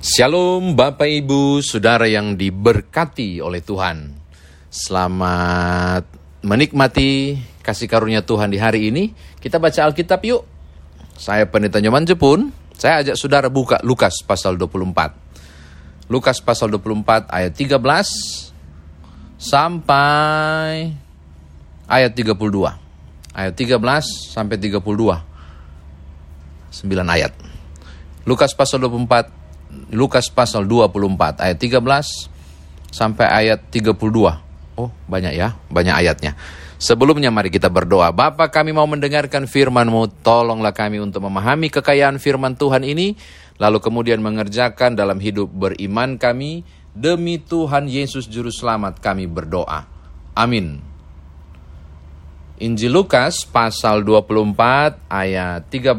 Shalom Bapak Ibu, Saudara yang diberkati oleh Tuhan. Selamat menikmati kasih karunia Tuhan di hari ini. Kita baca Alkitab yuk. Saya Pendeta Nyoman Jepun. Saya ajak saudara buka Lukas pasal 24. Lukas pasal 24 ayat 13 sampai ayat 32. Ayat 13 sampai 32. 9 ayat. Lukas pasal 24 Lukas pasal 24 ayat 13 sampai ayat 32. Oh, banyak ya, banyak ayatnya. Sebelumnya mari kita berdoa. Bapa kami mau mendengarkan firman-Mu, tolonglah kami untuk memahami kekayaan firman Tuhan ini, lalu kemudian mengerjakan dalam hidup beriman kami, demi Tuhan Yesus Juru Selamat kami berdoa. Amin. Injil Lukas pasal 24 ayat 13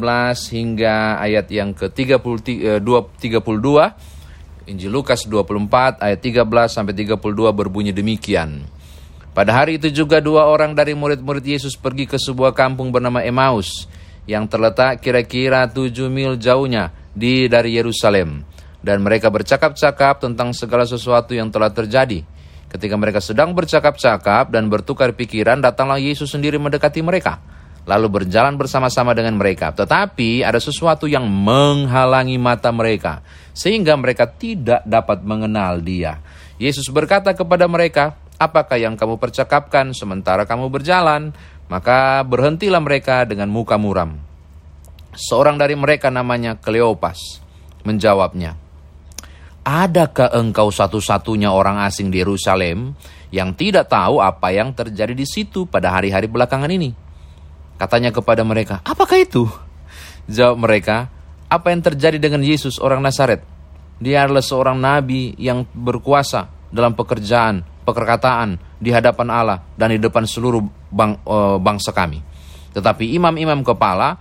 hingga ayat yang ke-32 Injil Lukas 24 ayat 13 sampai 32 berbunyi demikian. Pada hari itu juga dua orang dari murid-murid Yesus pergi ke sebuah kampung bernama Emmaus yang terletak kira-kira 7 mil jauhnya di dari Yerusalem dan mereka bercakap-cakap tentang segala sesuatu yang telah terjadi. Ketika mereka sedang bercakap-cakap dan bertukar pikiran, datanglah Yesus sendiri mendekati mereka, lalu berjalan bersama-sama dengan mereka. Tetapi ada sesuatu yang menghalangi mata mereka, sehingga mereka tidak dapat mengenal Dia. Yesus berkata kepada mereka, "Apakah yang kamu percakapkan sementara kamu berjalan?" Maka berhentilah mereka dengan muka muram. Seorang dari mereka namanya Kleopas menjawabnya, Adakah engkau satu-satunya orang asing di Yerusalem yang tidak tahu apa yang terjadi di situ pada hari-hari belakangan ini? Katanya kepada mereka, apakah itu? Jawab mereka, apa yang terjadi dengan Yesus orang Nazaret? Dia adalah seorang nabi yang berkuasa dalam pekerjaan, pekerkataan di hadapan Allah dan di depan seluruh bang, uh, bangsa kami. Tetapi imam-imam kepala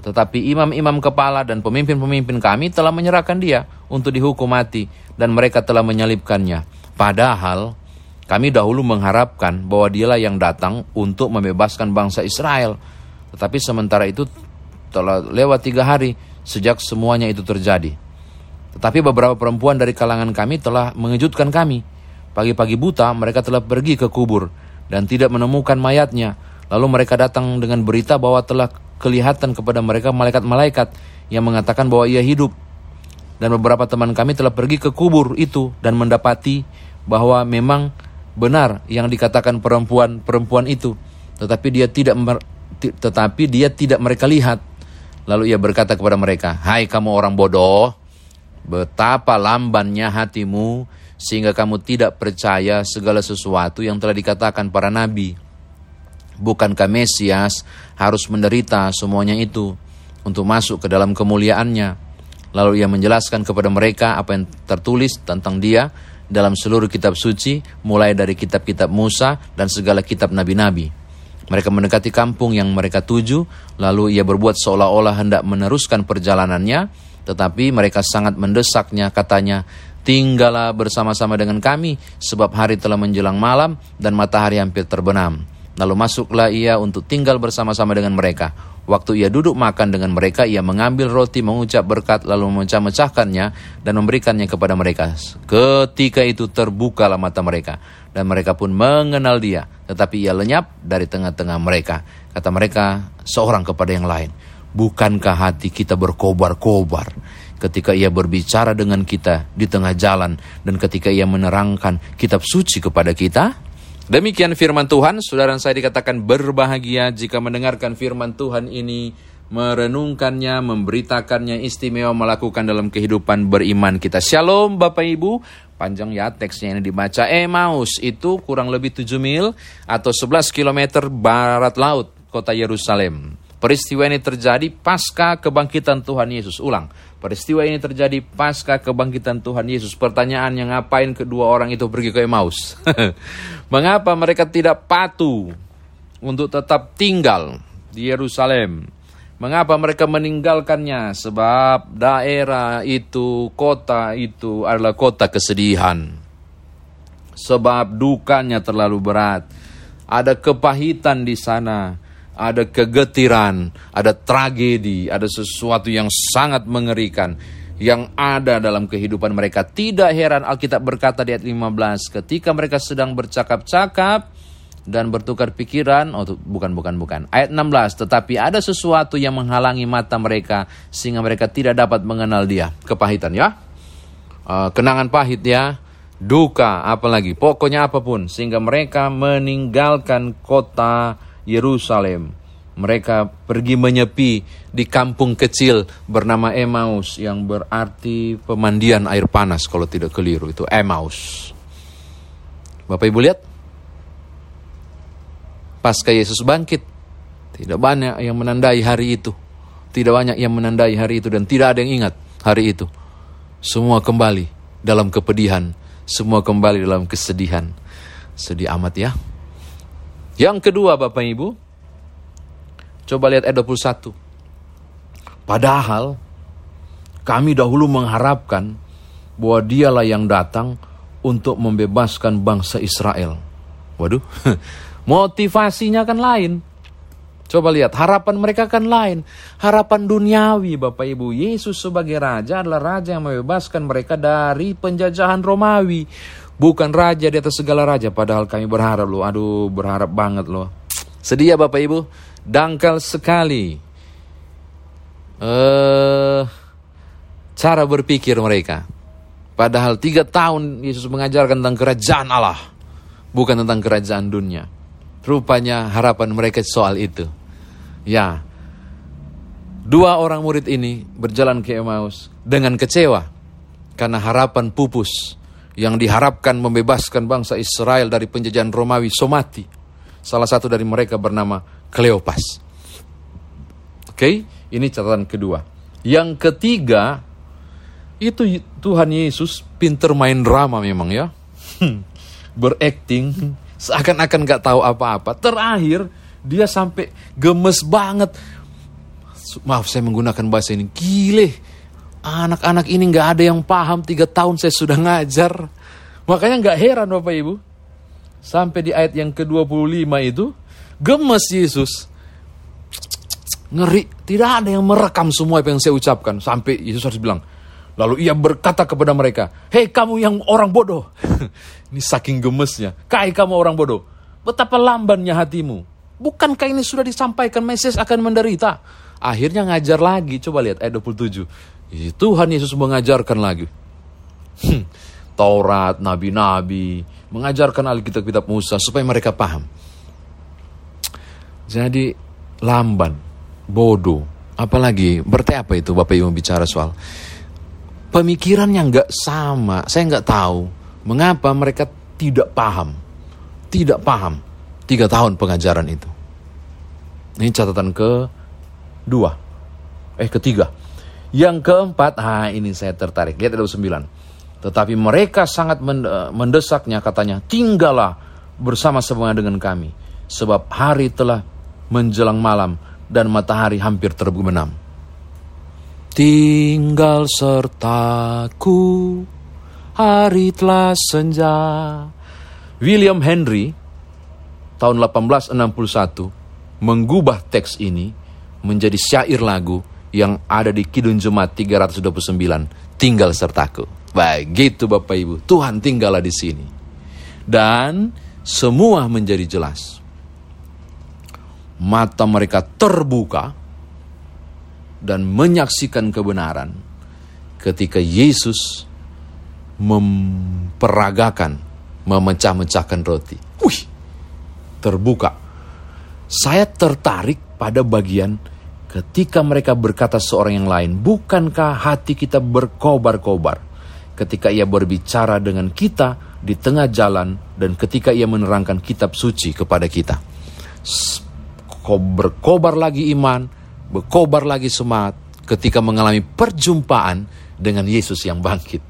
tetapi imam-imam kepala dan pemimpin-pemimpin kami telah menyerahkan dia untuk dihukum mati dan mereka telah menyalibkannya. Padahal kami dahulu mengharapkan bahwa dialah yang datang untuk membebaskan bangsa Israel. Tetapi sementara itu telah lewat tiga hari sejak semuanya itu terjadi. Tetapi beberapa perempuan dari kalangan kami telah mengejutkan kami. Pagi-pagi buta mereka telah pergi ke kubur dan tidak menemukan mayatnya. Lalu mereka datang dengan berita bahwa telah kelihatan kepada mereka malaikat-malaikat yang mengatakan bahwa ia hidup. Dan beberapa teman kami telah pergi ke kubur itu dan mendapati bahwa memang benar yang dikatakan perempuan-perempuan itu, tetapi dia tidak tetapi dia tidak mereka lihat. Lalu ia berkata kepada mereka, "Hai kamu orang bodoh, betapa lambannya hatimu sehingga kamu tidak percaya segala sesuatu yang telah dikatakan para nabi." Bukankah Mesias harus menderita semuanya itu untuk masuk ke dalam kemuliaannya? Lalu ia menjelaskan kepada mereka apa yang tertulis tentang dia dalam seluruh kitab suci, mulai dari kitab-kitab Musa dan segala kitab nabi-nabi. Mereka mendekati kampung yang mereka tuju, lalu ia berbuat seolah-olah hendak meneruskan perjalanannya, tetapi mereka sangat mendesaknya, katanya, Tinggallah bersama-sama dengan kami, sebab hari telah menjelang malam dan matahari hampir terbenam. Lalu masuklah ia untuk tinggal bersama-sama dengan mereka. Waktu ia duduk makan dengan mereka, ia mengambil roti, mengucap berkat, lalu memecah-mecahkannya dan memberikannya kepada mereka. Ketika itu terbukalah mata mereka, dan mereka pun mengenal dia. Tetapi ia lenyap dari tengah-tengah mereka. Kata mereka seorang kepada yang lain, Bukankah hati kita berkobar-kobar ketika ia berbicara dengan kita di tengah jalan dan ketika ia menerangkan kitab suci kepada kita? Demikian firman Tuhan, saudara saya dikatakan berbahagia jika mendengarkan firman Tuhan ini, merenungkannya, memberitakannya, istimewa melakukan dalam kehidupan beriman kita. Shalom Bapak Ibu, panjang ya teksnya ini dibaca. Emmaus itu kurang lebih 7 mil atau 11 km barat laut kota Yerusalem. Peristiwa ini terjadi pasca kebangkitan Tuhan Yesus. Ulang, peristiwa ini terjadi pasca kebangkitan Tuhan Yesus. Pertanyaannya ngapain kedua orang itu pergi ke Emmaus? Mengapa mereka tidak patuh untuk tetap tinggal di Yerusalem? Mengapa mereka meninggalkannya? Sebab daerah itu, kota itu adalah kota kesedihan. Sebab dukanya terlalu berat. Ada kepahitan di sana ada kegetiran, ada tragedi, ada sesuatu yang sangat mengerikan yang ada dalam kehidupan mereka. Tidak heran Alkitab berkata di ayat 15, ketika mereka sedang bercakap-cakap dan bertukar pikiran, oh bukan bukan bukan. Ayat 16, tetapi ada sesuatu yang menghalangi mata mereka sehingga mereka tidak dapat mengenal dia. Kepahitan ya. Uh, kenangan pahit ya. Duka apalagi, pokoknya apa pun sehingga mereka meninggalkan kota Yerusalem mereka pergi menyepi di kampung kecil bernama Emmaus yang berarti pemandian air panas kalau tidak keliru itu Emmaus. Bapak Ibu lihat pasca Yesus bangkit tidak banyak yang menandai hari itu. Tidak banyak yang menandai hari itu dan tidak ada yang ingat hari itu. Semua kembali dalam kepedihan, semua kembali dalam kesedihan. Sedih amat ya. Yang kedua Bapak Ibu, Coba lihat ayat 21. Padahal kami dahulu mengharapkan bahwa dialah yang datang untuk membebaskan bangsa Israel. Waduh, motivasinya kan lain. Coba lihat, harapan mereka kan lain. Harapan duniawi Bapak Ibu. Yesus sebagai Raja adalah Raja yang membebaskan mereka dari penjajahan Romawi. Bukan Raja di atas segala Raja. Padahal kami berharap loh, aduh berharap banget loh. Sedih ya Bapak Ibu? dangkal sekali uh, cara berpikir mereka. Padahal tiga tahun Yesus mengajarkan tentang kerajaan Allah, bukan tentang kerajaan dunia. Rupanya harapan mereka soal itu. Ya, dua orang murid ini berjalan ke Emmaus dengan kecewa karena harapan pupus yang diharapkan membebaskan bangsa Israel dari penjajahan Romawi somati. Salah satu dari mereka bernama Kleopas. Oke, okay? ini catatan kedua. Yang ketiga, itu Tuhan Yesus pinter main drama memang ya. Berakting, seakan-akan gak tahu apa-apa. Terakhir, dia sampai gemes banget. Maaf saya menggunakan bahasa ini. Gile, anak-anak ini gak ada yang paham. Tiga tahun saya sudah ngajar. Makanya gak heran Bapak Ibu. Sampai di ayat yang ke-25 itu, Gemes Yesus. Ngeri, tidak ada yang merekam semua apa yang saya ucapkan. Sampai Yesus harus bilang, Lalu ia berkata kepada mereka, Hei kamu yang orang bodoh. ini saking gemesnya. Kai kamu orang bodoh. Betapa lambannya hatimu. Bukankah ini sudah disampaikan Mesias akan menderita? Akhirnya ngajar lagi. Coba lihat ayat 27. Tuhan Yesus mengajarkan lagi. Hmm, Taurat, nabi-nabi. Mengajarkan Alkitab-kitab Musa supaya mereka paham. Jadi lamban, bodoh, apalagi berarti apa itu Bapak Ibu bicara soal pemikiran yang nggak sama. Saya nggak tahu mengapa mereka tidak paham, tidak paham tiga tahun pengajaran itu. Ini catatan ke dua, eh ketiga. Yang keempat, ah ini saya tertarik. Lihat ada sembilan. Tetapi mereka sangat mendesaknya katanya, tinggallah bersama-sama dengan kami. Sebab hari telah menjelang malam dan matahari hampir terbenam. Tinggal sertaku, hari telah senja. William Henry tahun 1861 menggubah teks ini menjadi syair lagu yang ada di Kidung Jemaat 329, Tinggal Sertaku. Baik, gitu Bapak Ibu. Tuhan tinggallah di sini. Dan semua menjadi jelas mata mereka terbuka dan menyaksikan kebenaran ketika Yesus memperagakan, memecah-mecahkan roti. Wih, terbuka. Saya tertarik pada bagian ketika mereka berkata seorang yang lain, bukankah hati kita berkobar-kobar? Ketika ia berbicara dengan kita di tengah jalan dan ketika ia menerangkan kitab suci kepada kita. Berkobar lagi iman, berkobar lagi semangat ketika mengalami perjumpaan dengan Yesus yang bangkit.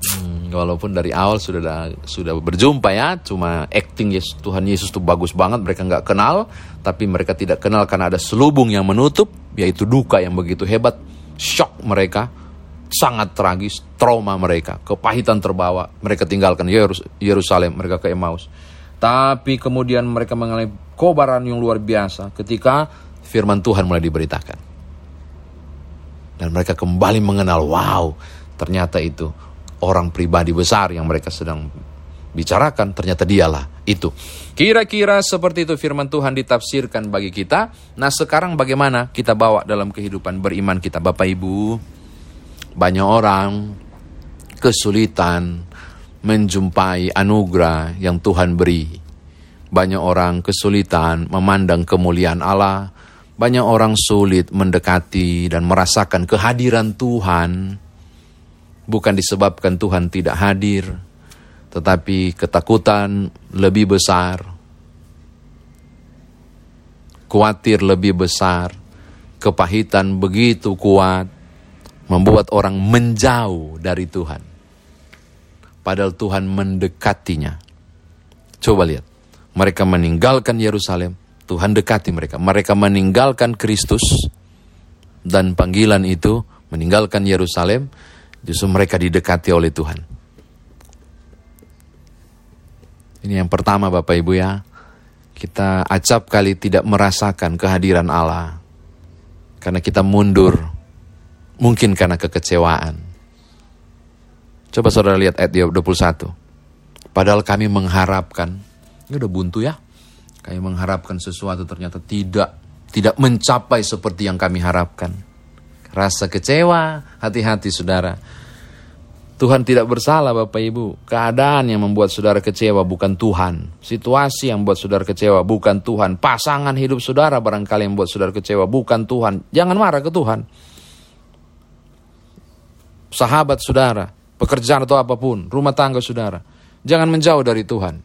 Hmm, walaupun dari awal sudah sudah berjumpa ya, cuma acting Yesus, Tuhan Yesus tuh bagus banget, mereka nggak kenal, tapi mereka tidak kenal karena ada selubung yang menutup, yaitu duka yang begitu hebat, shock mereka, sangat tragis, trauma mereka, kepahitan terbawa, mereka tinggalkan Yerusalem, mereka ke Emmaus. Tapi kemudian mereka mengalami kobaran yang luar biasa ketika firman Tuhan mulai diberitakan. Dan mereka kembali mengenal, wow, ternyata itu orang pribadi besar yang mereka sedang bicarakan, ternyata dialah itu. Kira-kira seperti itu firman Tuhan ditafsirkan bagi kita. Nah sekarang bagaimana kita bawa dalam kehidupan beriman kita Bapak Ibu? Banyak orang kesulitan menjumpai anugerah yang Tuhan beri. Banyak orang kesulitan memandang kemuliaan Allah, banyak orang sulit mendekati dan merasakan kehadiran Tuhan, bukan disebabkan Tuhan tidak hadir, tetapi ketakutan lebih besar, khawatir lebih besar, kepahitan begitu kuat, membuat orang menjauh dari Tuhan. Padahal Tuhan mendekatinya. Coba lihat, mereka meninggalkan Yerusalem, Tuhan dekati mereka. Mereka meninggalkan Kristus dan panggilan itu meninggalkan Yerusalem, justru mereka didekati oleh Tuhan. Ini yang pertama Bapak Ibu ya. Kita acap kali tidak merasakan kehadiran Allah. Karena kita mundur. Mungkin karena kekecewaan. Coba saudara lihat ayat 21. Padahal kami mengharapkan. Ini udah buntu ya. Kami mengharapkan sesuatu ternyata tidak tidak mencapai seperti yang kami harapkan. Rasa kecewa, hati-hati saudara. Tuhan tidak bersalah Bapak Ibu. Keadaan yang membuat saudara kecewa bukan Tuhan. Situasi yang membuat saudara kecewa bukan Tuhan. Pasangan hidup saudara barangkali yang membuat saudara kecewa bukan Tuhan. Jangan marah ke Tuhan. Sahabat saudara, pekerjaan atau apa pun, rumah tangga saudara. Jangan menjauh dari Tuhan.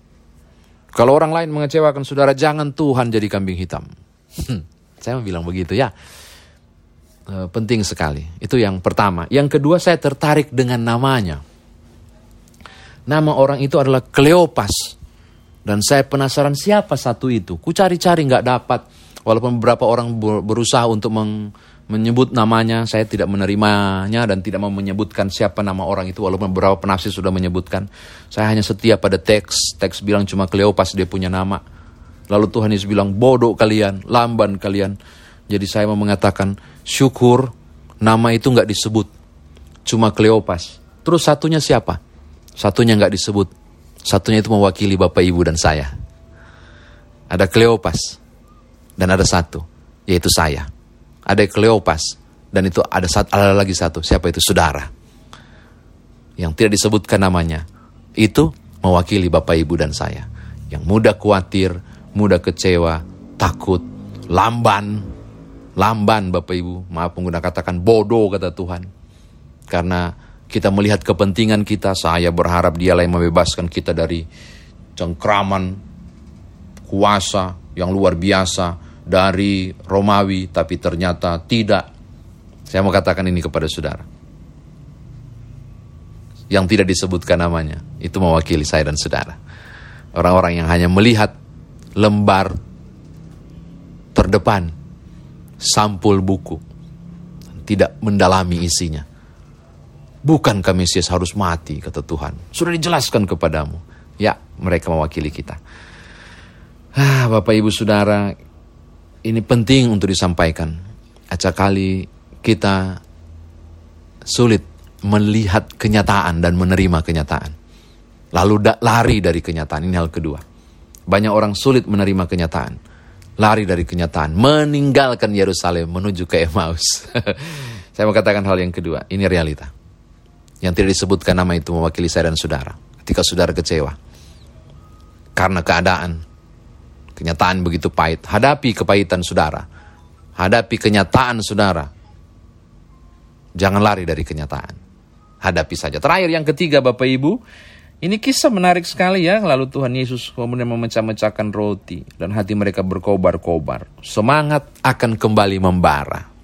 Kalau orang lain mengecewakan saudara, jangan Tuhan jadi kambing hitam. Hmm, saya bilang begitu ya. E, penting sekali. Itu yang pertama. Yang kedua, saya tertarik dengan namanya. Nama orang itu adalah Kleopas. Dan saya penasaran siapa satu itu. Ku cari-cari nggak dapat. Walaupun beberapa orang berusaha untuk meng, menyebut namanya, saya tidak menerimanya dan tidak mau menyebutkan siapa nama orang itu walaupun beberapa penafsir sudah menyebutkan. Saya hanya setia pada teks, teks bilang cuma Kleopas dia punya nama. Lalu Tuhan Yesus bilang bodoh kalian, lamban kalian. Jadi saya mau mengatakan syukur nama itu nggak disebut, cuma Kleopas. Terus satunya siapa? Satunya nggak disebut. Satunya itu mewakili Bapak Ibu dan saya. Ada Kleopas dan ada satu, yaitu saya ada Kleopas, dan itu ada, satu, ada lagi satu, siapa itu? Saudara. Yang tidak disebutkan namanya. Itu mewakili Bapak Ibu dan saya. Yang mudah khawatir, mudah kecewa, takut, lamban. Lamban Bapak Ibu, maaf pengguna katakan bodoh kata Tuhan. Karena kita melihat kepentingan kita, saya berharap dialah yang membebaskan kita dari cengkraman, kuasa yang luar biasa, dari Romawi, tapi ternyata tidak. Saya mau katakan ini kepada saudara. Yang tidak disebutkan namanya, itu mewakili saya dan saudara. Orang-orang yang hanya melihat lembar terdepan, sampul buku, tidak mendalami isinya. Bukankah Mesias harus mati, kata Tuhan. Sudah dijelaskan kepadamu. Ya, mereka mewakili kita. Ah, Bapak Ibu Saudara, ini penting untuk disampaikan. Acak kali kita sulit melihat kenyataan dan menerima kenyataan. Lalu lari dari kenyataan. Ini hal kedua. Banyak orang sulit menerima kenyataan. Lari dari kenyataan. Meninggalkan Yerusalem menuju ke Emmaus. saya mau katakan hal yang kedua. Ini realita. Yang tidak disebutkan nama itu mewakili saya dan saudara. Ketika saudara kecewa. Karena keadaan Kenyataan begitu pahit. Hadapi kepahitan saudara. Hadapi kenyataan saudara. Jangan lari dari kenyataan. Hadapi saja. Terakhir yang ketiga Bapak Ibu. Ini kisah menarik sekali ya. Lalu Tuhan Yesus kemudian memecah-mecahkan roti. Dan hati mereka berkobar-kobar. Semangat akan kembali membara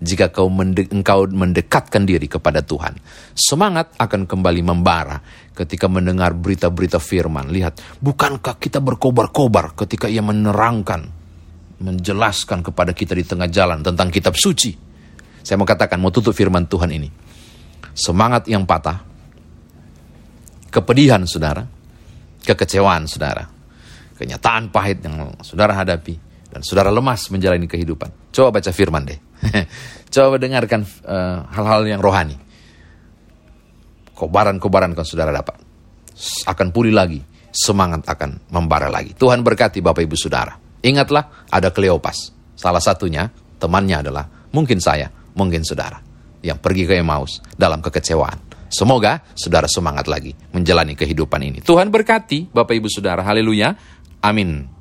jika kau mende engkau mendekatkan diri kepada Tuhan. Semangat akan kembali membara ketika mendengar berita-berita firman. Lihat, bukankah kita berkobar-kobar ketika ia menerangkan, menjelaskan kepada kita di tengah jalan tentang kitab suci. Saya mau katakan, mau tutup firman Tuhan ini. Semangat yang patah, kepedihan saudara, kekecewaan saudara, kenyataan pahit yang saudara hadapi, dan saudara lemas menjalani kehidupan. Coba baca firman deh. Coba dengarkan eh, hal-hal yang rohani. Kobaran-kobaran kan saudara dapat. Akan pulih lagi. Semangat akan membara lagi. Tuhan berkati Bapak Ibu Saudara. Ingatlah ada Kleopas. Salah satunya temannya adalah mungkin saya, mungkin saudara. Yang pergi ke Emmaus dalam kekecewaan. Semoga saudara semangat lagi menjalani kehidupan ini. Tuhan berkati Bapak Ibu Saudara. Haleluya. Amin.